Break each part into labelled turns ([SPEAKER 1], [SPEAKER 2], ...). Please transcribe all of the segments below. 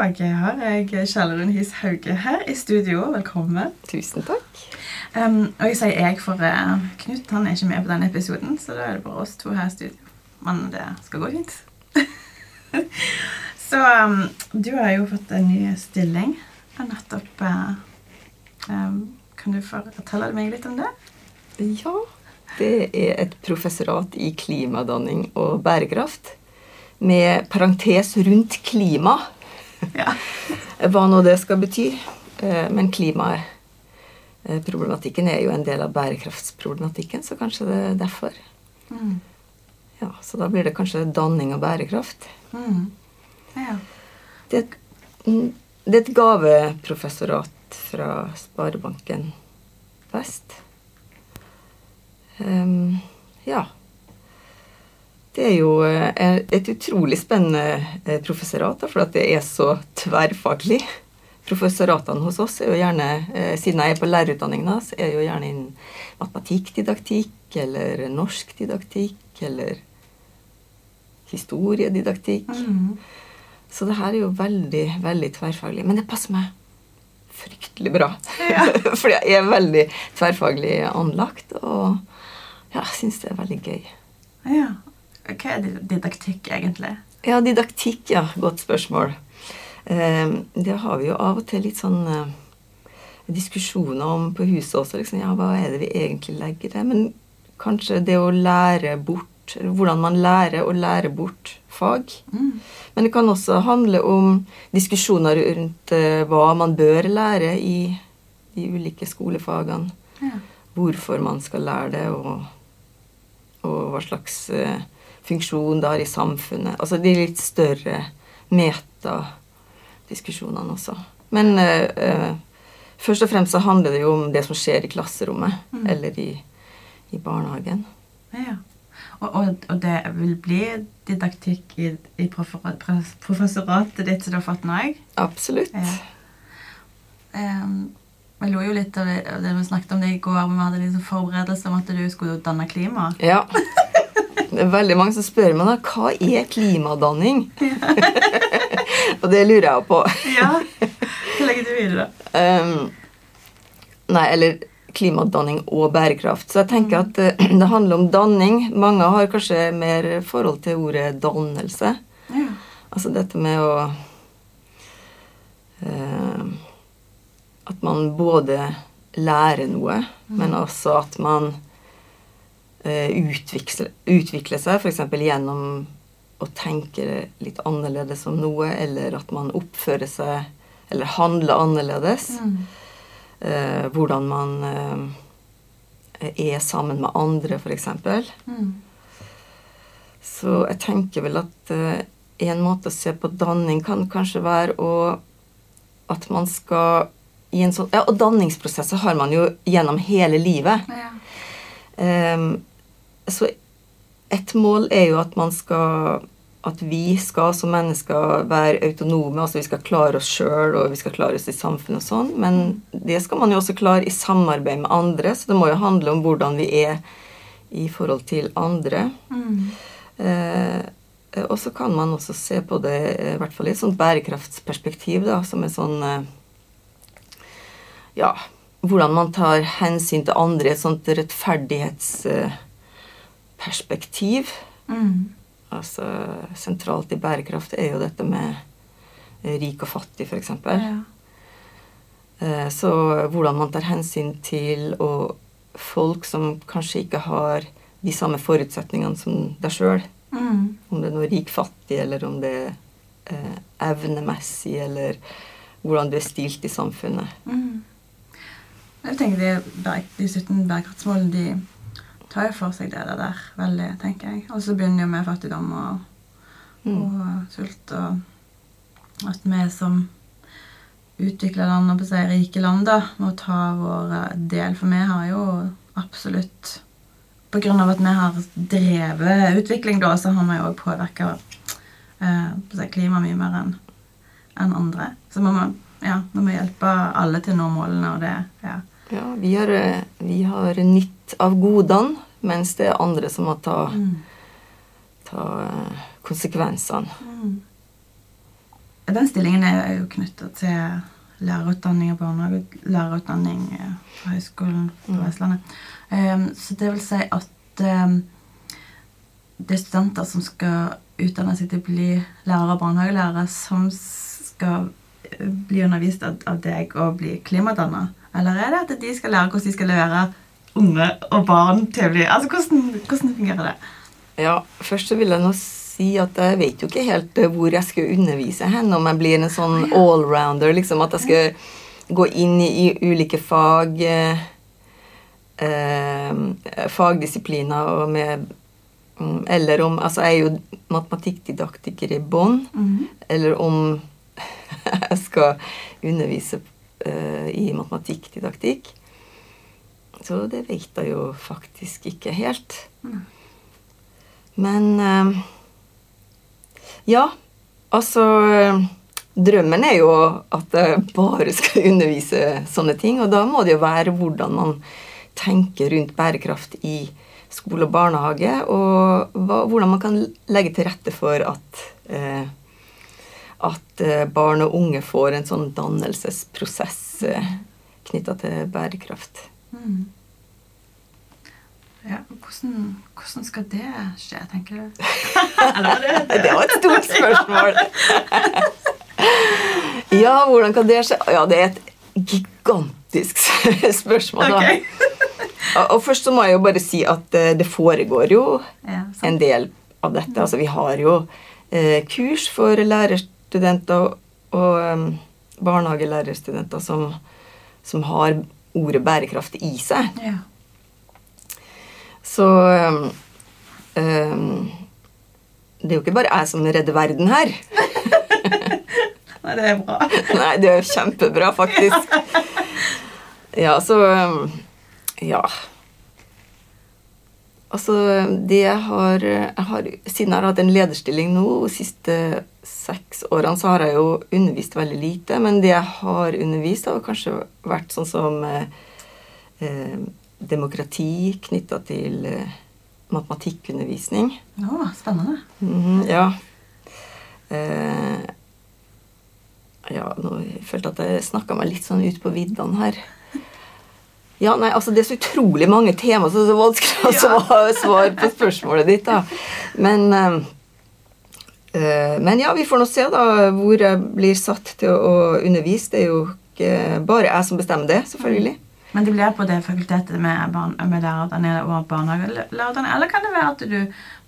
[SPEAKER 1] Dag har jeg Kjell His Hauge her i studio. Velkommen.
[SPEAKER 2] Tusen takk.
[SPEAKER 1] Um, og jeg sier jeg, for uh, Knut han er ikke med på denne episoden, så da er det bare oss to her i studio. Men det skal gå fint. så um, du har jo fått en ny stilling. Nettopp uh, um, Kan du fortelle meg litt om det?
[SPEAKER 2] Ja, det er et professorat i klimadanning og bærekraft. Med parentes rundt klima.
[SPEAKER 1] Ja.
[SPEAKER 2] Hva nå det skal bety. Eh, Men klimaproblematikken er jo en del av bærekraftsproblematikken, så kanskje det er derfor.
[SPEAKER 1] Mm.
[SPEAKER 2] Ja, Så da blir det kanskje danning og bærekraft.
[SPEAKER 1] Mm. Ja.
[SPEAKER 2] Det et, mm, det er et gaveprofessorat fra Sparebanken Vest. Um, ja. Det er jo eh, et utrolig spennende eh, professorat, for at det er så tverrfaglig. Professoratene hos oss er jo gjerne, eh, siden jeg er på lærerutdanningen, så er jeg jo gjerne innen matematikkdidaktikk eller norskdidaktikk eller historiedidaktikk.
[SPEAKER 1] Mm.
[SPEAKER 2] Så det her er jo veldig, veldig tverrfaglig. Men det passer meg fryktelig bra.
[SPEAKER 1] Ja.
[SPEAKER 2] Fordi jeg er veldig tverrfaglig anlagt, og ja, jeg syns det er veldig gøy.
[SPEAKER 1] ja. Hva er didaktikk, egentlig?
[SPEAKER 2] Ja, didaktikk, ja. Godt spørsmål. Eh, det har vi jo av og til litt sånn eh, diskusjoner om på huset også. Liksom, ja, hva er det vi egentlig legger til? Men kanskje det å lære bort eller Hvordan man lærer å lære bort fag.
[SPEAKER 1] Mm.
[SPEAKER 2] Men det kan også handle om diskusjoner rundt eh, hva man bør lære i de ulike skolefagene.
[SPEAKER 1] Ja.
[SPEAKER 2] Hvorfor man skal lære det, og, og hva slags eh, funksjon det har i samfunnet. Altså de litt større metadiskusjonene også. Men uh, uh, først og fremst så handler det jo om det som skjer i klasserommet
[SPEAKER 1] Mm.
[SPEAKER 2] eller i, i barnehagen.
[SPEAKER 1] Ja. Og, og, og det vil bli didaktikk i, i professoratet ditt som du har fått nå?
[SPEAKER 2] Absolutt.
[SPEAKER 1] Ja. Um, jeg lo jo litt av det, av det vi snakket om det i går, men vi hadde liksom forberedelse om at du skulle danne klima.
[SPEAKER 2] Ja. Det er veldig mange som spør meg da, hva er klimadanning? og det lurer jeg på.
[SPEAKER 1] Ja. Hva legger du da?
[SPEAKER 2] Um, nei, eller klimadanning og bærekraft. Så jeg tenker at uh, det handler om danning. Mange har kanskje mer forhold til ordet dannelse.
[SPEAKER 1] Ja.
[SPEAKER 2] Altså dette med å uh, At man både lærer noe, men også at man eh, utvikle utvikler seg, f.eks. gjennom å tenke litt annerledes om noe, eller at man oppfører seg eller handler annerledes.
[SPEAKER 1] Mm.
[SPEAKER 2] Eh, hvordan man eh, er sammen med andre, f.eks.
[SPEAKER 1] Mm.
[SPEAKER 2] Så jeg tenker vel at en måte å se på danning kan kanskje være å At man skal i en sånn Ja, og danningsprosesser har man jo gjennom hele livet.
[SPEAKER 1] Ja.
[SPEAKER 2] Ehm, så et mål er jo at man skal At vi skal som mennesker være autonome. Altså vi skal klare oss sjøl, og vi skal klare oss i samfunnet og sånn. Men det skal man jo også klare i samarbeid med andre, så det må jo handle om hvordan vi er i forhold til andre.
[SPEAKER 1] Mm.
[SPEAKER 2] Eh, og så kan man også se på det eh, i hvert fall i et sånt bærekraftsperspektiv, da, som er sånn eh, Ja, hvordan man tar hensyn til andre i et sånt rettferdighetsperspektiv.
[SPEAKER 1] Mm.
[SPEAKER 2] Altså sentralt i bærekraft er jo dette med eh, rik og fattig, f.eks.
[SPEAKER 1] Ja.
[SPEAKER 2] Eh, Så hvordan man tar hensyn til og folk som kanskje ikke har de samme forutsetningene som deg sjøl.
[SPEAKER 1] Mm.
[SPEAKER 2] Om det er noe rik-fattig, eller om det er eh, evnemessig, eller hvordan du er stilt i samfunnet.
[SPEAKER 1] Mm. Jeg tenker de 17 bærekraftsmålene de tar jo for seg det der veldig, tenker jeg. Og så begynner jo med fattigdom og, og sult. Og at vi som utvikla land, og på seg rike land, da, må ta vår eh, del. For vi har jo absolutt På grunn av at vi har drevet utvikling, da, så har vi jo òg påvirka eh, på klimaet mye mer enn enn andre. Så må vi, ja, vi må hjelpe alle til å nå målene, og det ja.
[SPEAKER 2] Ja, vi har, eh, vi har nytt av godene, mens det er andre som må ta, ta konsekvensene. Mm.
[SPEAKER 1] Den stillingen er jo knytta til lærerutdanning og barnehage, lærerutdanning på Høgskolen på
[SPEAKER 2] Mm.
[SPEAKER 1] Vestlandet. Um, så det vil si at um, det er studenter som skal utdanne seg til å bli lærere og barnehagelærere, som skal eh, bli undervist av, av deg og bli klimadanna? Eller er det at de skal lære hvordan de skal lære unge og barn til å bli Altså, hvordan, hvordan fungerer det?
[SPEAKER 2] Ja, først så vil jeg nå si at jeg vet jo ikke helt eh, hvor jeg skal undervise hen, om jeg blir en sånn allrounder, liksom at jeg skal gå inn i, ulike fag, eh, eh, fagdisipliner og med mm, Eller om Altså, jeg er jo matematikkdidaktiker i bånn, eller om jeg skal undervise eh, i matematikkdidaktikk. Så det vet jeg jo faktisk ikke helt. Men eh, Ja, altså eh, Drømmen er jo at jeg bare skal undervise sånne ting. Og da må det jo være hvordan man tenker rundt bærekraft i skole og barnehage. Og hva, hvordan man kan legge til rette for at eh, at eh, barn og unge får en sånn dannelsesprosess eh, knytta til bærekraft.
[SPEAKER 1] Mm. Ja, hvordan, hvordan skal det skje, tenker du? Eller det
[SPEAKER 2] Det var et stort spørsmål. ja, hvordan kan det skje? Ja, det er et gigantisk spørsmål. Da. Og- Og først så må jeg jo bare si at eh, det foregår jo
[SPEAKER 1] Ja,
[SPEAKER 2] en del av dette. Altså vi har jo eh, kurs for lærerstudenter og, og em, barnehagelærerstudenter som, som har ordet bærekraft i seg.
[SPEAKER 1] Ja.
[SPEAKER 2] Så um, em, Det er jo ikke bare jeg som redder verden her.
[SPEAKER 1] Nei, det er bra.
[SPEAKER 2] Nei, det er kjempebra, faktisk. Ja, så um, Ja. Altså, det jeg har, jeg har Siden jeg har hatt en lederstilling nå siste seks årene, så har jeg jo undervist veldig lite. Men det jeg har undervist, har kanskje vært sånn som eh, eh, demokrati knytta til eh, matematikkundervisning.
[SPEAKER 1] Å, spennende.
[SPEAKER 2] Mhm, ja. Eh, ja, nå følte jeg at jeg snakka meg litt sånn ut på viddene her. Ja, nei, altså Det er så utrolig mange tema, så det er så vanskelig å svare, på spørsmålet ditt. da. Men, eh, men ja, vi får nå se da hvor jeg blir satt til å undervise. Det er jo ikke bare jeg som bestemmer det, selvfølgelig.
[SPEAKER 1] Men det blir på det fakultetet med, barn, med lærerne og barnehagelærerne? Eller kan det være at du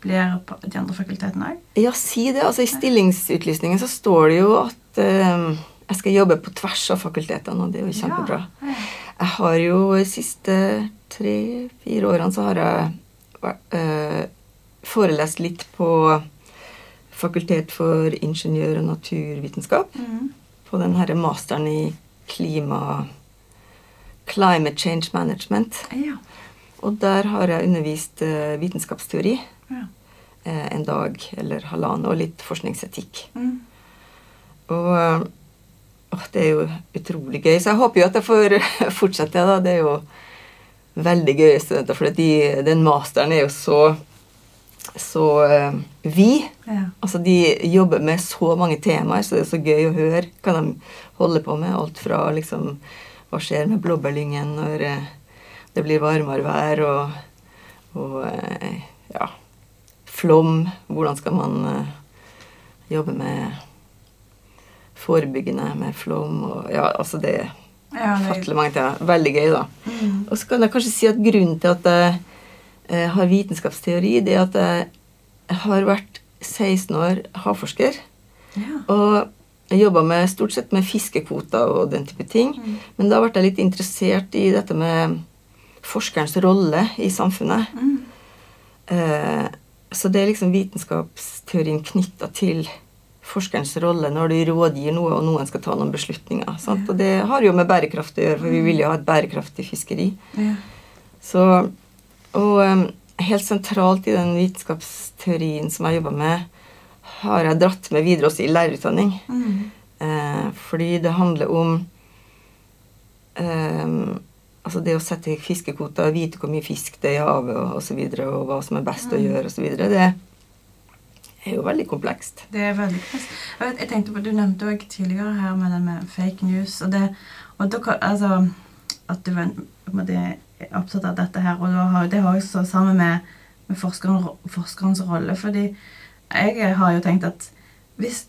[SPEAKER 1] blir på de andre fakultetene òg?
[SPEAKER 2] Ja, si det. Altså I stillingsutlysningen så står det jo at eh, jeg skal jobbe på tvers av fakultetene, og det er jo kjempebra. Jeg har jo de siste tre-fire årene så har jeg eh, forelest litt på Fakultet for ingeniør- og naturvitenskap.
[SPEAKER 1] Mm.
[SPEAKER 2] På den herre masteren i klima... Climate Change Management.
[SPEAKER 1] Ja.
[SPEAKER 2] Og der har jeg undervist eh, vitenskapsteori
[SPEAKER 1] ja.
[SPEAKER 2] eh, en dag eller halvannen, og litt forskningsetikk.
[SPEAKER 1] Mm.
[SPEAKER 2] Og eh, åh, det er jo utrolig gøy. Så jeg håper jo at jeg får fortsette. da. Det er jo veldig gøye studenter, for de, den masteren er jo så så vi vid.
[SPEAKER 1] ja.
[SPEAKER 2] Altså, de jobber med så mange temaer, så det er så gøy å høre hva de holder på med. Alt fra liksom Hva skjer med blåbærlyngen når eh, det blir varmere vær, og, og eh, ja Flom. Hvordan skal man eh, jobbe med forebyggende med flom og Ja, altså det
[SPEAKER 1] ja
[SPEAKER 2] Fattelig mange temaer. Veldig gøy, da.
[SPEAKER 1] Mm.
[SPEAKER 2] Og så kan jeg kanskje si at grunnen til at jeg eh, har vitenskapsteori, det at jeg har vært 16 år havforsker.
[SPEAKER 1] ja.
[SPEAKER 2] Og jeg jobba stort sett med fiskekvoter og den type ting.
[SPEAKER 1] Mm.
[SPEAKER 2] Men da ble jeg litt interessert i dette med forskerens rolle i samfunnet.
[SPEAKER 1] Mm.
[SPEAKER 2] Eh, så det er liksom vitenskapsteorien knytta til forskerens rolle når du rådgir noe, og noen skal ta noen beslutninger. Sant? Og det har jo med bærekraft å gjøre, for vi vil jo ha et bærekraftig fiskeri.
[SPEAKER 1] Ja.
[SPEAKER 2] Så, og um, helt sentralt i den vitenskapsteorien som jeg jobber med, har jeg dratt med videre også i lærerutdanning.
[SPEAKER 1] Mm.
[SPEAKER 2] Eh, fordi det handler om eh, Altså det å sette fiskekvoter, vite hvor mye fisk det er i havet og osv., og, så og hva som er best å gjøre osv., det er jo veldig komplekst.
[SPEAKER 1] Det er veldig komplekst. Jeg, jeg tenkte på, Du nevnte også tidligere her med det med fake news. og det, og da, altså, At du var opptatt av dette her. Og det har også sammen med, med forskeren, forskerens rolle. fordi jeg har jo tenkt at hvis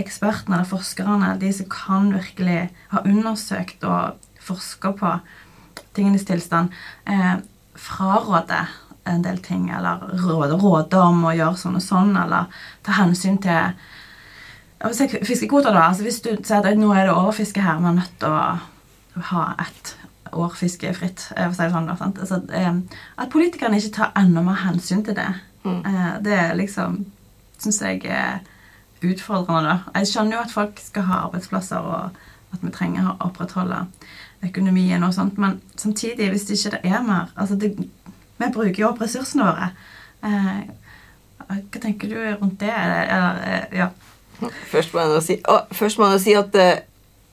[SPEAKER 1] ekspertene eller forskerne, de som kan virkelig ha undersøkt og forska på tingenes tilstand, eh, fraråder en del ting, eller råder, råder om å gjøre sånn og sånn, eller ta hensyn til fiskekvoter, da. Altså hvis du sier at nå er det overfiske her, vi er nødt til å ha ett år fiskefritt. for å si det sånn, sant? Altså, eh, at politikerne ikke tar enda mer hensyn til det,
[SPEAKER 2] Mm.
[SPEAKER 1] eh, det er liksom Syns jeg er utfordrende. da. Jeg skjønner jo at folk skal ha arbeidsplasser, og at vi trenger å opprettholde økonomien og sånt, men samtidig, hvis det ikke det er mer altså det, Vi bruker jo opp ressursene våre. Eh, hva tenker du rundt det? Eller, eller, eh, ja.
[SPEAKER 2] Først må jeg nå si, å, først må jeg si at det,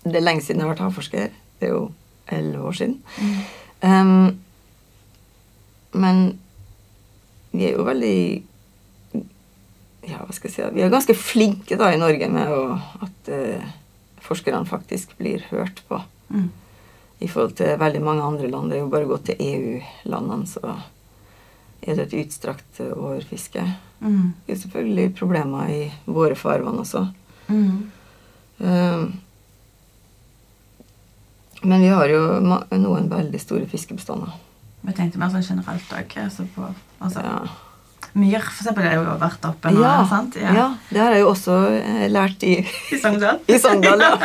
[SPEAKER 2] det er lenge siden jeg har vært havforsker. Det er jo elleve år siden. Um, men vi er jo veldig Ja, hva skal jeg si Vi er ganske flinke da i Norge med å, at uh, forskerne faktisk blir hørt på.
[SPEAKER 1] Mm.
[SPEAKER 2] I forhold til veldig mange andre land. Det er jo bare å gå til EU-landene, så er det et utstrakt eh, overfiske.
[SPEAKER 1] Mm.
[SPEAKER 2] Det er selvfølgelig problemer i våre farvann også.
[SPEAKER 1] Mm.
[SPEAKER 2] Um, men vi har jo noen veldig store fiskebestander.
[SPEAKER 1] Jeg tenkte mer sånn generelt òg. Altså på altså,
[SPEAKER 2] Ja.
[SPEAKER 1] Myr, for eksempel, er jo vært oppe nå.
[SPEAKER 2] Ja,
[SPEAKER 1] sant?
[SPEAKER 2] ja, det har jeg jo også eh, lært i,
[SPEAKER 1] I Sogndal.
[SPEAKER 2] i Sogndal. Ja.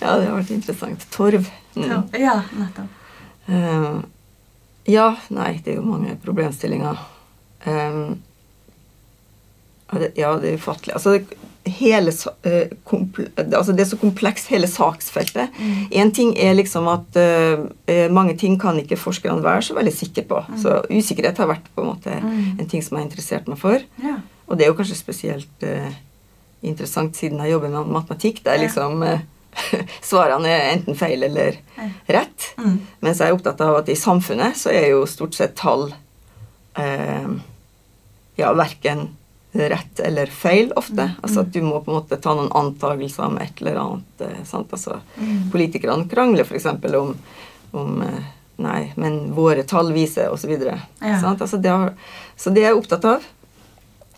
[SPEAKER 2] ja, det har vært interessant. Torv.
[SPEAKER 1] Ja,
[SPEAKER 2] Mm.
[SPEAKER 1] ja, nettopp.
[SPEAKER 2] Um, ja, nei, det er jo mange problemstillinger. Um, ja, det, ja, det er ufattelig. Altså, hele, eh, altså, det er så komplekst, hele saksfeltet. Én ting er liksom at eh, mange ting kan ikke forskerne være så veldig sikre på. Så usikkerhet har vært på en måte
[SPEAKER 1] Mm.
[SPEAKER 2] en ting som jeg har interessert meg for.
[SPEAKER 1] Ja.
[SPEAKER 2] Og det er jo kanskje spesielt uh, interessant siden jeg jobber med matematikk, der
[SPEAKER 1] Ja.
[SPEAKER 2] liksom uh, svarene er enten feil eller
[SPEAKER 1] Ja.
[SPEAKER 2] rett.
[SPEAKER 1] Mm.
[SPEAKER 2] Mens jeg er opptatt av at i samfunnet så er jo stort sett tall ja, verken rett eller feil ofte. Altså at du må på en måte ta noen antagelser om et eller annet. Eh, sant? Altså,
[SPEAKER 1] Mm.
[SPEAKER 2] Politikerne krangler f.eks. om, om eh, Nei, men våre tall viser osv.
[SPEAKER 1] Ja.
[SPEAKER 2] Sant? Altså, det har- så det er jeg opptatt av.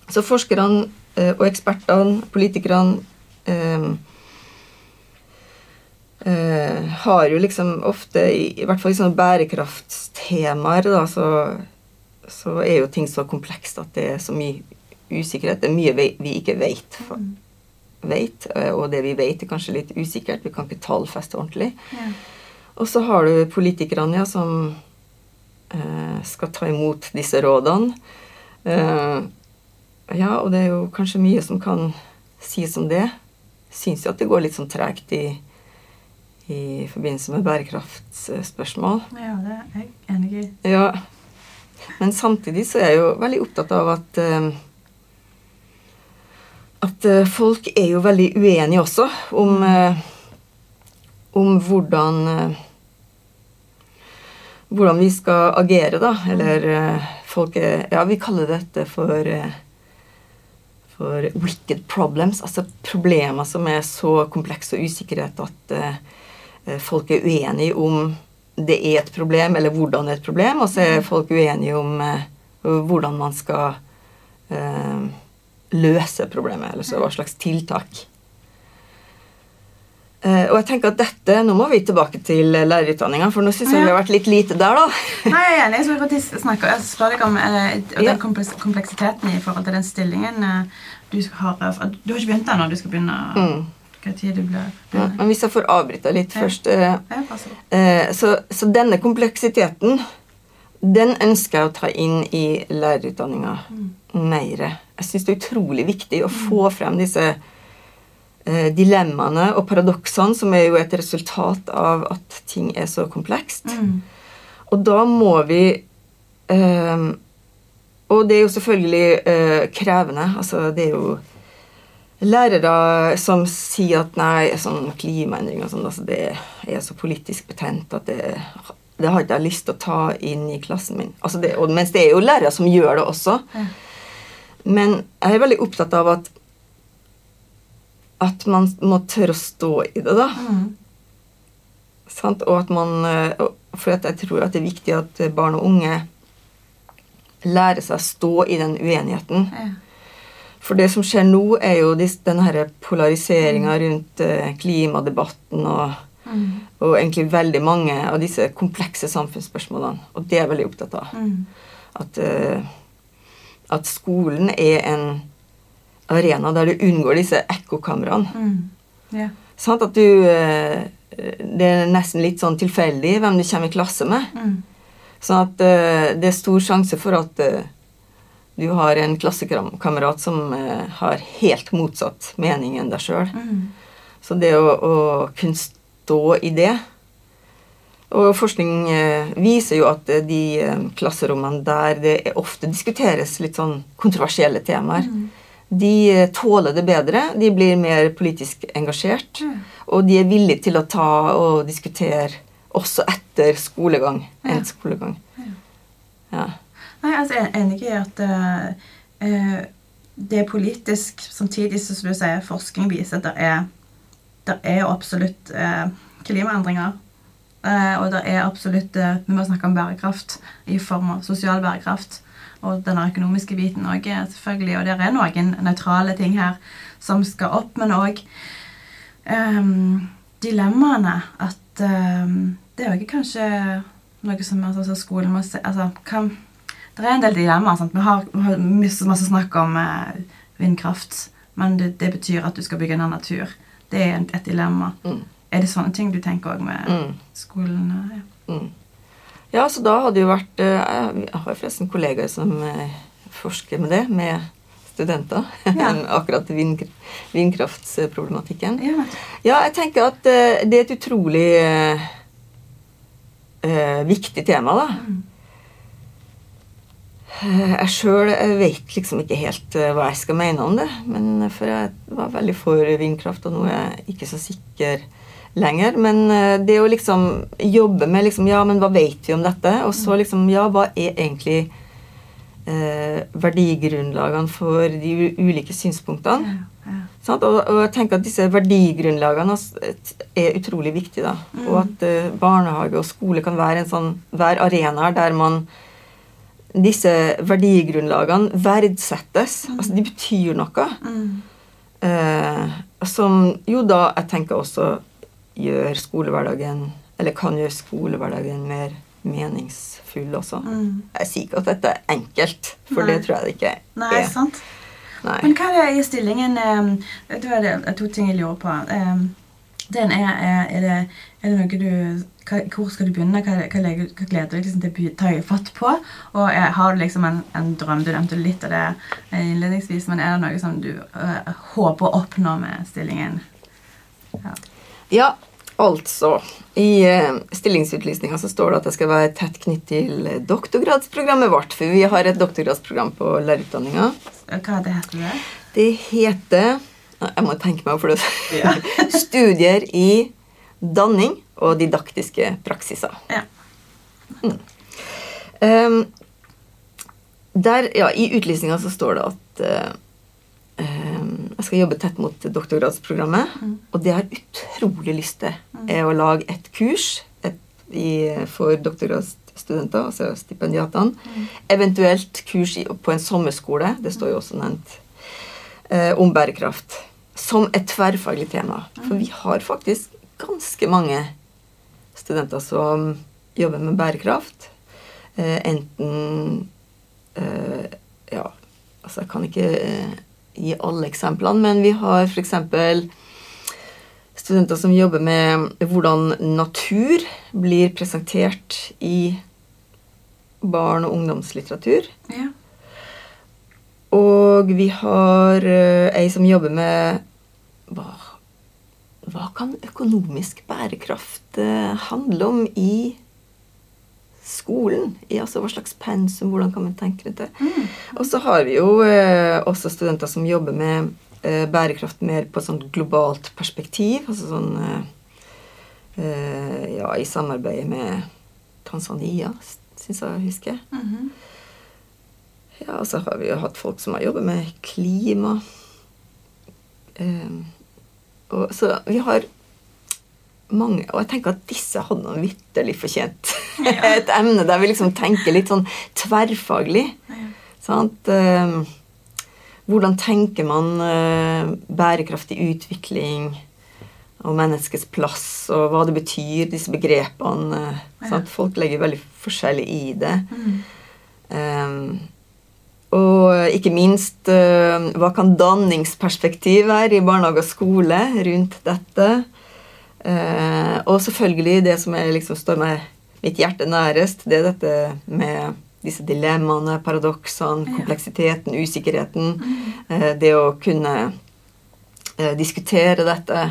[SPEAKER 2] Så forskerne eh, og ekspertene, politikerne eh, eh, har jo liksom ofte, i, i hvert fall i sånne bærekraftstemaer, da, så, så er jo ting så komplekst at det er så mye usikkerhet. Det er mye vi, ikke vet. For, vet. eh, Og det vi vet, er kanskje litt usikkert. Vi kan ikke tallfeste ordentlig.
[SPEAKER 1] Ja.
[SPEAKER 2] Og så har du politikerne ja, som eh, skal ta imot disse rådene. Eh, ja, og det er jo kanskje mye som kan sies om det. Syns jo at det går litt sånn tregt i, i forbindelse med bærekraftsspørsmål.
[SPEAKER 1] ja, det er jeg enig i.
[SPEAKER 2] Ja. Men samtidig så er jeg jo veldig opptatt av at eh, At eh, folk er jo veldig uenige også om eh, Om hvordan eh, Hvordan vi skal agere, da. Eller folk er Ja, vi kaller dette for for wicked problems, altså problemer som er så komplekse og usikkerhet at folk er uenige om det er et problem, eller hvordan det er et problem, og så er folk uenige om hvordan man skal løse problemet, eller så hva slags tiltak. Uh, og jeg tenker at dette, Nå må vi tilbake til lærerutdanninga, for nå syns jeg vi har vært litt lite der, da.
[SPEAKER 1] Nei, jeg er enig. Jeg faktisk snakke jeg spør deg om uh, den
[SPEAKER 2] Ja.
[SPEAKER 1] kompleksiteten i forhold til den stillingen uh, du har Du har ikke begynt ennå. Du skal begynne
[SPEAKER 2] Mm.
[SPEAKER 1] Hva tid du blir
[SPEAKER 2] Ja, men hvis jeg får avbryte litt
[SPEAKER 1] Ja.
[SPEAKER 2] først
[SPEAKER 1] Ja,
[SPEAKER 2] så, så denne kompleksiteten Den ønsker jeg å ta inn i lærerutdanninga mer. Jeg syns det er utrolig viktig å få frem disse eh, dilemmaene og paradoksene, som er jo et resultat av at ting er så komplekst.
[SPEAKER 1] Mm.
[SPEAKER 2] Og da må vi eh, Og det er jo selvfølgelig eh, krevende. Altså, det er jo lærere som sier at nei, sånn klimaendring og sånn, altså, det er så politisk betent at det, det har ikke jeg lyst til å ta inn i klassen min. Altså det, og, mens det er jo lærere som gjør det også.
[SPEAKER 1] Ja.
[SPEAKER 2] Men jeg er veldig opptatt av at at man må tørre å stå i det, da.
[SPEAKER 1] Mm.
[SPEAKER 2] Sant? Og at man eh, For at jeg tror at det er viktig at barn og unge lærer seg å stå i den uenigheten.
[SPEAKER 1] Ja.
[SPEAKER 2] For det som skjer nå, er jo denne polariseringa rundt eh, klimadebatten og,
[SPEAKER 1] Mm.
[SPEAKER 2] og egentlig veldig mange av disse komplekse samfunnsspørsmålene. Og det er jeg veldig opptatt av.
[SPEAKER 1] Mm.
[SPEAKER 2] At, eh, at skolen er en arena der du unngår disse ekkokameraene.
[SPEAKER 1] Mm. Yeah.
[SPEAKER 2] Sånn At du eh, Det er nesten litt sånn tilfeldig hvem du kommer i klasse med.
[SPEAKER 1] Mm.
[SPEAKER 2] Sånn at eh, det er stor sjanse for at eh, du har en klassekamerat som har helt motsatt mening enn deg sjøl.
[SPEAKER 1] Mm.
[SPEAKER 2] Så det å, å kunne stå i det Og forskning eh, viser jo at eh, de eh, klasserommene der det ofte diskuteres litt sånn kontroversielle temaer,
[SPEAKER 1] Mm.
[SPEAKER 2] de tåler det bedre. De blir mer politisk engasjert.
[SPEAKER 1] Mm.
[SPEAKER 2] Og de er villige til å ta og diskutere også etter skolegang.
[SPEAKER 1] Ja.
[SPEAKER 2] Endt skolegang.
[SPEAKER 1] Ja.
[SPEAKER 2] Ja.
[SPEAKER 1] Nei, altså, jeg er enig i at eh, det er politisk, samtidig som du sier, forskning viser at det er, det er absolutt uh, klimaendringer. Eh, og det er absolutt eh, Vi må snakke om bærekraft i form av sosial bærekraft. Og den økonomiske biten òg, selvfølgelig. Og det er noen nøytrale ting her som skal opp, men òg dilemmaene. At um, det er jo ikke kanskje noe som altså, så skolen må se altså, kan, Det er en del dilemmaer. Sant? Vi har, vi har masse, masse snakk om eh, vindkraft, men det, det betyr at du skal bygge ned natur. Det er et dilemma.
[SPEAKER 2] Mm.
[SPEAKER 1] Er det sånne ting du tenker òg med
[SPEAKER 2] Mm.
[SPEAKER 1] skolen? Ja.
[SPEAKER 2] Mm. Ja, så da hadde jo vært eh, Jeg har forresten kollegaer som eh, forsker med det, med studenter.
[SPEAKER 1] Ja.
[SPEAKER 2] Akkurat vindkraftsproblematikken.
[SPEAKER 1] Ja.
[SPEAKER 2] Ja, jeg tenker at eh, det er et utrolig eh, viktig tema, da.
[SPEAKER 1] Mm.
[SPEAKER 2] Jeg sjøl vet liksom ikke helt hva jeg skal mene om det. Men For jeg var veldig for vindkraft, og nå er jeg ikke så sikker lenger. Men eh, det å liksom jobbe med liksom, Ja, men hva vet vi om dette? Og så liksom Ja, hva er egentlig eh, verdigrunnlagene for de ulike synspunktene?
[SPEAKER 1] Ja, ja.
[SPEAKER 2] Sånn, Og, og jeg tenker at disse verdigrunnlagene er utrolig viktige. da.
[SPEAKER 1] Mm.
[SPEAKER 2] Og at eh, barnehage og skole kan være en sånn, hver arena der man disse verdigrunnlagene verdsettes. Altså de betyr noe.
[SPEAKER 1] Mm.
[SPEAKER 2] Eh, som jo da jeg tenker også gjør skolehverdagen Eller kan gjøre skolehverdagen mer meningsfull også.
[SPEAKER 1] Mm.
[SPEAKER 2] Jeg sier ikke at dette er enkelt, for
[SPEAKER 1] Nei.
[SPEAKER 2] det tror jeg det ikke er.
[SPEAKER 1] Nei, sant?
[SPEAKER 2] Nei.
[SPEAKER 1] Men hva er det i stillingen eh, Da er det to ting jeg lurer på. Eh, Den er, er, det, er det noe du Hvor skal du begynne? Hva, hva, hva gleder du deg liksom til å ta fatt på? Og er, har du liksom en, en drøm? Du nevnte litt av det eh, innledningsvis, men er det noe som du eh, håper å oppnå med stillingen? Ja.
[SPEAKER 2] Ja, altså I uh, stillingsutlysninga så står det at jeg skal være tett knytt til doktorgradsprogrammet vårt. For vi har et doktorgradsprogram på lærerutdanninga.
[SPEAKER 1] Hva det heter det?
[SPEAKER 2] Det heter Jeg må tenke meg for det.
[SPEAKER 1] Ja.
[SPEAKER 2] Studier i danning og didaktiske praksiser.
[SPEAKER 1] Ja.
[SPEAKER 2] Um, der, ja, I utlysninga så står det at uh, jeg skal jobbe tett mot doktorgradsprogrammet.
[SPEAKER 1] Mm.
[SPEAKER 2] Og det har utrolig lyst til, er å lage et kurs et, i, for doktorgradsstudenter, altså stipendiatene.
[SPEAKER 1] Mm.
[SPEAKER 2] Eventuelt kurs i, på en sommerskole, det står jo også nevnt, eh, om bærekraft. Som et tverrfaglig tema. For vi har faktisk ganske mange studenter som jobber med bærekraft. Eh, enten eh, Ja, altså jeg kan ikke gi alle eksemplene, men vi har f.eks. studenter som jobber med hvordan natur blir presentert i barn- og ungdomslitteratur.
[SPEAKER 1] Ja.
[SPEAKER 2] Og vi har eh, ei som jobber med hva, hva kan økonomisk bærekraft eh, handle om i skolen? I, altså Hva slags pensum? Hvordan kan man tenke det? Og så har vi jo eh, også studenter som jobber med eh, bærekraft mer på et sånt globalt perspektiv. Altså sånn eh, eh, Ja, i samarbeid med Tanzania, syns jeg å huske.
[SPEAKER 1] -hmm.
[SPEAKER 2] Ja, og så har vi jo hatt folk som har jobbet med klima. Ehm, og, så vi har mange Og jeg tenker at disse hadde noe vitterlig fortjent. Et emne der vi liksom tenker litt sånn tverrfaglig.
[SPEAKER 1] Ja.
[SPEAKER 2] Sant? Ehm, hvordan tenker man eh, bærekraftig utvikling og menneskets plass, og hva det betyr, disse begrepene. eh,
[SPEAKER 1] Ja.
[SPEAKER 2] Sant? Folk legger veldig forskjellig i det.
[SPEAKER 1] Mm.
[SPEAKER 2] Um, og ikke minst eh, hva kan danningsperspektiv være i barnehage og skole rundt dette? Eh, og selvfølgelig det som er, liksom, står meg mitt hjerte nærest, det er dette med disse dilemmaene, paradoksene, kompleksiteten, usikkerheten. Eh, det å kunne eh, diskutere dette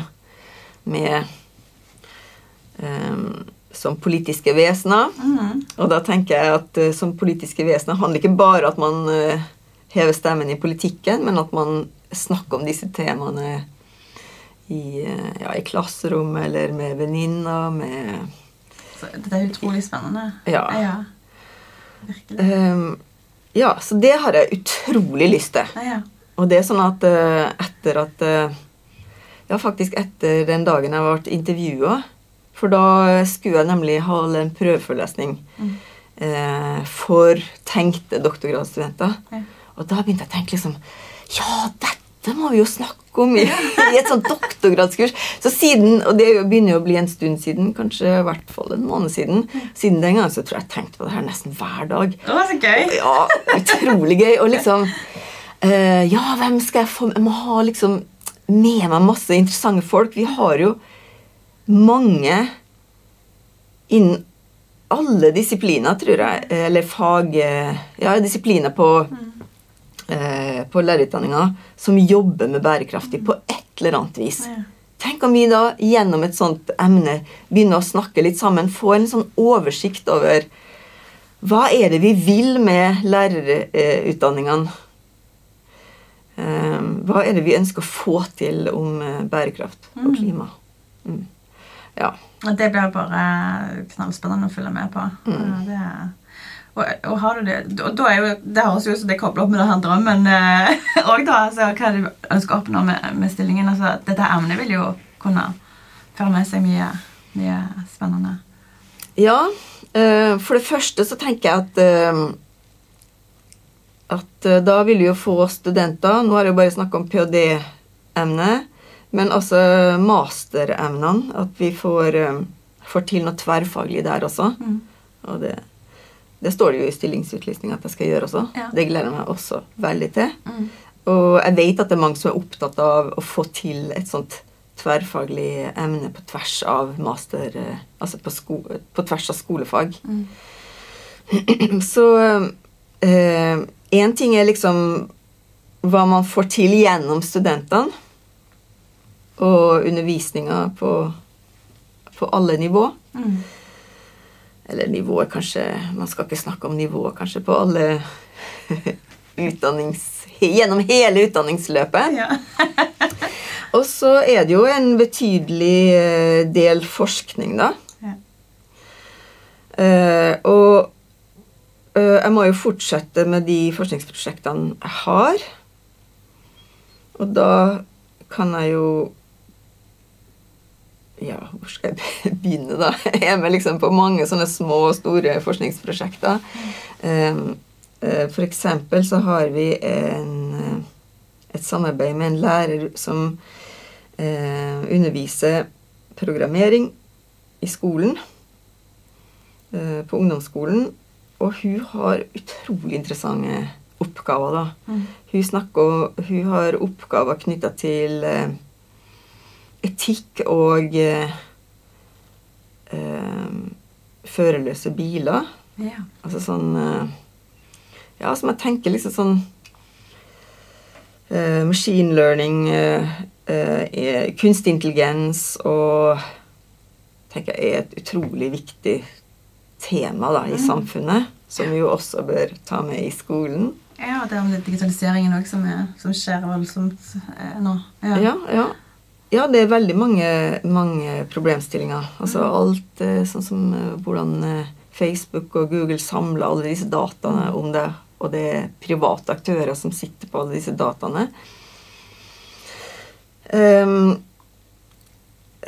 [SPEAKER 2] med eh, som politiske vesener.
[SPEAKER 1] Mm.
[SPEAKER 2] Og da tenker jeg at eh, som politiske vesener handler ikke bare at man eh, hever stemmen i politikken, men at man snakker om disse temaene i, eh, ja, i klasserommet eller med venninner, med
[SPEAKER 1] Det Dette er utrolig spennende.
[SPEAKER 2] Ja.
[SPEAKER 1] ja. Virkelig.
[SPEAKER 2] Um, Ja, så det har jeg utrolig lyst til.
[SPEAKER 1] Ja.
[SPEAKER 2] Og det er sånn at uh, etter at uh, Ja, faktisk etter den dagen jeg ble intervjua, for da skulle jeg nemlig holde en prøveforelesning
[SPEAKER 1] Mm.
[SPEAKER 2] uh, for tenkte doktorgradsstudenter. Og da begynte jeg å tenke liksom Ja, dette må vi jo snakke om i, i et sånt doktorgradskurs. Så siden, Og det begynner jo å bli en stund siden, kanskje i hvert fall en måned siden. Siden den gang så tror jeg jeg tenkte på det her nesten hver dag.
[SPEAKER 1] Det var så gøy!
[SPEAKER 2] Ja, utrolig gøy. Og liksom uh, Ja, hvem skal jeg få Jeg må ha liksom med meg masse interessante folk. Vi har jo mange innen alle disipliner, tror jeg. Eller fag eh, Ja, disipliner på, eh, på lærerutdanninga som jobber med bærekraftig på et eller annet vis. Tenk om vi da gjennom et sånt emne begynner å snakke litt sammen, få en sånn oversikt over hva er det vi vil med lærerutdanningene? Eh, Hva er det vi ønsker å få til om eh, bærekraft og klima? Mm. Ja.
[SPEAKER 1] Det blir bare knallspennende å følge med på.
[SPEAKER 2] Mm.
[SPEAKER 1] Det er, og, og har du det og da er jo, Det høres jo ut som det er koblet opp med denne drømmen òg, da. Altså, hva det du ønsker å oppnå med, med stillingen? Altså, dette emnet vil jo kunne føre med seg mye, mye spennende.
[SPEAKER 2] Ja, Uh, for det første så tenker jeg at uh, at eh, da vil vi jo få studenter Nå har jeg jo bare snakka om ph.d.-emnet, men også masteremnene. At vi får, får til noe tverrfaglig der også.
[SPEAKER 1] Mm.
[SPEAKER 2] Og det, det står det jo i stillingsutlysninga at jeg skal gjøre også.
[SPEAKER 1] Ja.
[SPEAKER 2] Det gleder jeg meg også veldig til.
[SPEAKER 1] Mm.
[SPEAKER 2] Og jeg vet at det er mange som er opptatt av å få til et sånt tverrfaglig emne på tvers av master eh, Altså på, sko på tvers av skolefag.
[SPEAKER 1] Mm.
[SPEAKER 2] Så én ting er liksom hva man får til gjennom studentene. Og undervisninga på, på alle nivå.
[SPEAKER 1] Mm.
[SPEAKER 2] Eller nivået, kanskje Man skal ikke snakke om nivået, kanskje, på alle utdannings... Gjennom hele utdanningsløpet.
[SPEAKER 1] Ja.
[SPEAKER 2] Og så er det jo en betydelig eh, del forskning, da.
[SPEAKER 1] Ja.
[SPEAKER 2] Uh, og uh, jeg må jo fortsette med de forskningsprosjektene jeg har. Og da kan jeg jo Ja, hvor skal jeg begynne, da? Jeg er med liksom på mange sånne små og store forskningsprosjekter. Eh, eh, for eksempel så har vi en, eh, et samarbeid med en lærer som eh, underviser programmering i skolen. På ungdomsskolen. Og hun har utrolig interessante oppgaver, da.
[SPEAKER 1] Mm.
[SPEAKER 2] Hun, snakker, hun har oppgaver knytta til etikk og eh, eh, førerløse biler.
[SPEAKER 1] Ja.
[SPEAKER 2] Altså sånn eh, Ja, som jeg tenker liksom sånn eh, Machine learning, eh, eh, kunstig intelligens og tenker jeg er et utrolig viktig tema da, i samfunnet. Som vi jo også bør ta med i skolen.
[SPEAKER 1] ja, det er om digitaliseringen òg som, som skjer voldsomt nå.
[SPEAKER 2] Ja, ja. Ja, det er veldig mange, mange problemstillinger. Altså alt eh, sånn som eh, hvordan eh, Facebook og Google samler alle disse dataene om det, og det er private aktører som sitter på alle disse dataene. Um,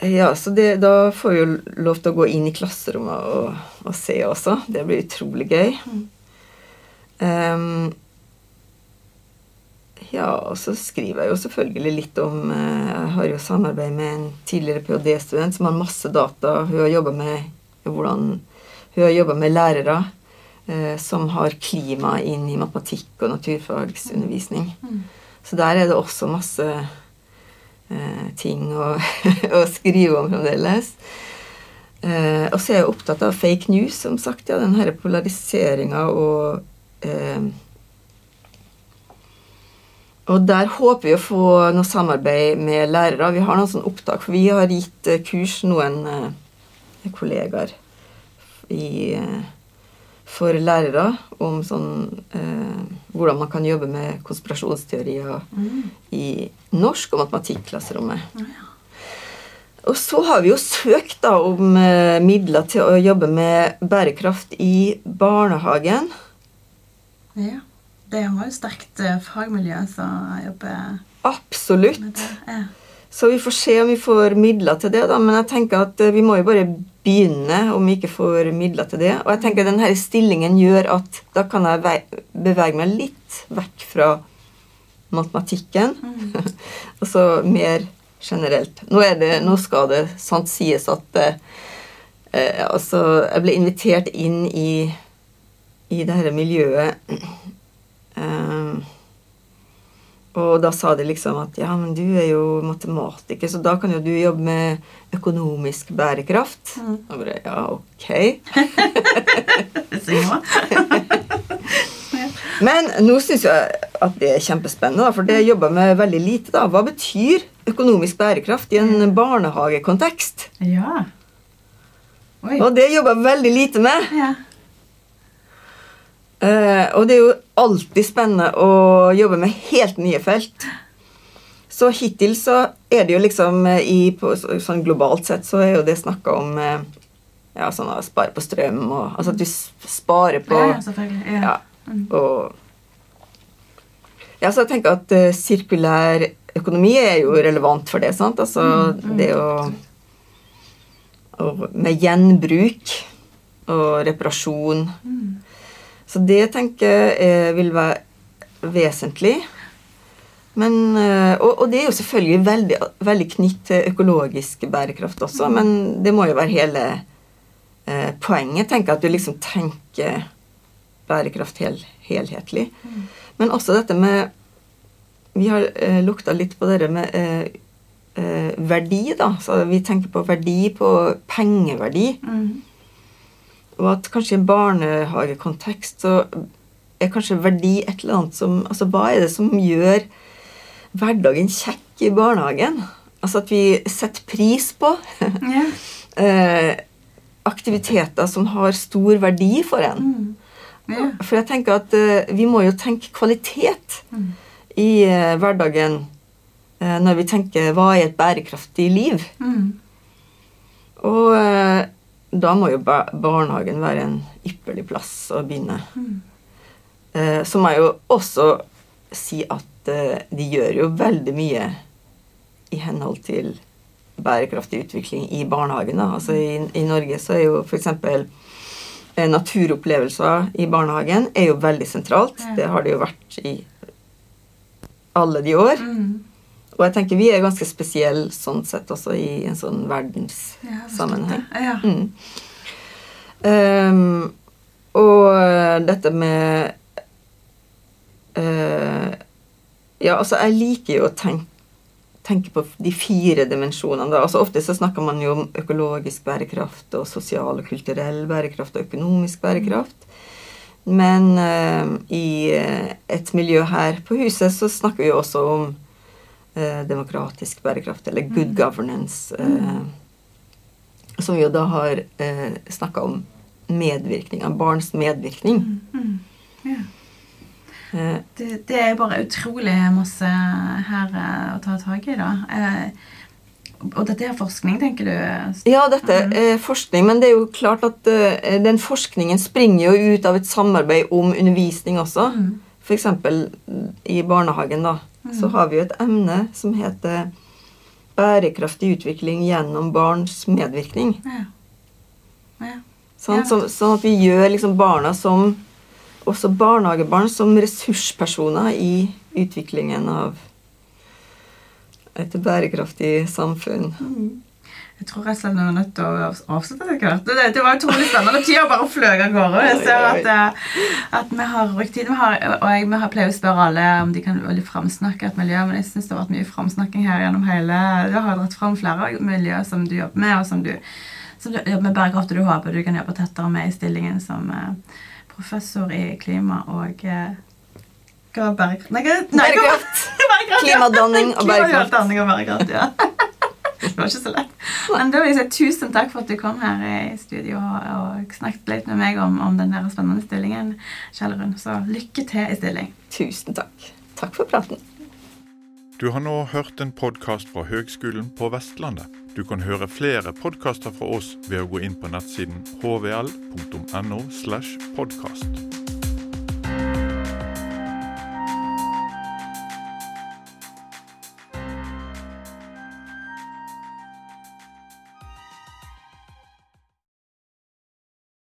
[SPEAKER 2] ja, så det, da får vi jo lov til å gå inn i klasserommet og, og se også. Det blir utrolig gøy. Ehm, ja, og så skriver jeg jo selvfølgelig litt om eh, Jeg har jo samarbeid med en tidligere ph.d.-student som har masse data. Hun har jobba med hvordan Hun har jobba med lærere eh, som har klima inn i matematikk og naturfagsundervisning. Så der er det også masse eh, ting å, å skrive om fremdeles. Eh, og så er jeg opptatt av fake news, som sagt. ja, Den her polariseringa og eh, og der håper vi å få noe samarbeid med lærere. Vi har noen sånne opptak, for vi har gitt eh, kurs noen eh, kollegaer i, eh, for lærere om sånn eh, hvordan man kan jobbe med konspirasjonsteorier i norsk og matematikkklasserommet. Oh, ja. Og så har vi jo søkt da om eh, midler til å jobbe med bærekraft i barnehagen.
[SPEAKER 1] Ja. Det var jo sterkt eh, fagmiljø som jobber
[SPEAKER 2] Absolutt.
[SPEAKER 1] med det. Ja.
[SPEAKER 2] Så vi får se om vi får midler til det, da. Men jeg tenker at eh, vi må jo bare begynne om vi ikke får midler til det. Og jeg tenker denne stillingen gjør at da kan jeg bevege meg litt vekk fra matematikken. og så mer generelt. Nå, er det, nå skal det sant sies at eh, eh, Altså, jeg ble invitert inn i, i det her miljøet og da sa de liksom at ja, men du er jo matematiker, så da kan jo du jobbe med økonomisk bærekraft. Og bare ja, ok. Men nå syns jeg at det er kjempespennende, for det jobber jeg med veldig lite. da. Hva betyr økonomisk bærekraft i en barnehagekontekst?
[SPEAKER 1] ja. Oi.
[SPEAKER 2] Og det jobber jeg veldig lite med.
[SPEAKER 1] Ja.
[SPEAKER 2] Eh, og det er jo alltid spennende å jobbe med helt nye felt. Så hittil så er det jo liksom eh, i, på, så- sånn Globalt sett så er jo det snakka om eh, ja, sånn å spare på strøm og Altså at du sparer på
[SPEAKER 1] ja, selvfølgelig. Ja.
[SPEAKER 2] ja, og Ja, så jeg tenker at uh, sirkulær økonomi er jo relevant for det, sant? Altså det å Med gjenbruk og reparasjon. Så det tenker jeg eh, vil være vesentlig. Men, eh, og, og det er jo selvfølgelig veldig, veldig knytt til økologisk bærekraft også, men det må jo være hele eh, poenget. tenker At du liksom tenker bærekraft hel, helhetlig. Men også dette med Vi har eh, lukta litt på dette med eh, eh, verdi, da. Så vi tenker på verdi på pengeverdi.
[SPEAKER 1] Mm.
[SPEAKER 2] Og at kanskje i en barnehagekontekst så er kanskje verdi et eller annet som Altså hva er det som gjør hverdagen kjekk i barnehagen? Altså at vi setter pris på
[SPEAKER 1] Ja.
[SPEAKER 2] eh, aktiviteter som har stor verdi for en.
[SPEAKER 1] Mm. Ja.
[SPEAKER 2] For jeg tenker at eh, vi må jo tenke kvalitet
[SPEAKER 1] Mm.
[SPEAKER 2] i eh, hverdagen når vi tenker hva er et bærekraftig liv?
[SPEAKER 1] Mm.
[SPEAKER 2] Og da må jo barnehagen være en ypperlig plass å begynne. Eh, så må jeg jo også si at eh, de gjør jo veldig mye i henhold til bærekraftig utvikling i barnehagen. Da. Altså i, I Norge så er jo f.eks. Eh, naturopplevelser i barnehagen er jo veldig sentralt.
[SPEAKER 1] Mm.
[SPEAKER 2] Det har det jo vært i alle de år.
[SPEAKER 1] Mm.
[SPEAKER 2] Og jeg tenker vi er ganske spesielle sånn sett også i en sånn verdenssammenheng.
[SPEAKER 1] Ja.
[SPEAKER 2] Mm. um, og eh, dette med uh, Ja, altså, jeg liker jo å tenke, tenke på de fire dimensjonene. Da. Altså Ofte så snakker man jo om økologisk bærekraft og sosial og kulturell bærekraft og økonomisk bærekraft. Men eh, i et miljø her på huset så snakker vi også om eh, demokratisk bærekraft, eller good governance. Eh, som vi jo da har eh, snakka om medvirkning, av barns medvirkning.
[SPEAKER 1] Mm. Yeah.
[SPEAKER 2] Eh,
[SPEAKER 1] Det, det er bare utrolig masse her eh, å ta tak i, da. Eh, og dette er forskning, tenker du?
[SPEAKER 2] Ja, dette er forskning, men det er jo klart at eh, den forskningen springer jo ut av et samarbeid om undervisning også.
[SPEAKER 1] Mm.
[SPEAKER 2] Eksempel i barnehagen da, så har vi jo et emne som heter bærekraftig utvikling gjennom barns medvirkning.
[SPEAKER 1] Ja. Ja.
[SPEAKER 2] Sånn, så, sånn at vi gjør liksom barna som også barnehagebarn som ressurspersoner i utviklingen av et bærekraftig samfunn.
[SPEAKER 1] Jeg tror rett og slett vi er nødt til å avslutte det. etter hvert. Det, det var utrolig spennende. Tida bare fløy av gårde. Jeg ser at, eh, at vi har brukt tid. Vi har, og jeg vi har pleier å spørre alle om de kan veldig framsnakke et miljø, men jeg syns det har vært mye framsnakking her gjennom hele Du har dratt fram flere miljøer som du jobber med, og som du, som du jobber med bærekraft, og du håper du kan jobbe tettere med i stillingen som eh, professor i klima og eh, bærekraft? Nei, nei, ja.
[SPEAKER 2] Klimadanning og bærekraft.
[SPEAKER 1] Klimadanning og bærekraft, ja. Det var ikke så lett. Men da vil jeg si tusen takk for at du kom her i studio og, og snakket litt med meg om, om den der spennende stillingen. Kjell-Run. Så lykke til i stilling.
[SPEAKER 2] Tusen takk. Takk for praten.
[SPEAKER 3] Du har nå hørt en podkast fra Høgskolen på Vestlandet. Du kan høre flere podkaster fra oss ved å gå inn på nettsiden hvl.no. slash podkast.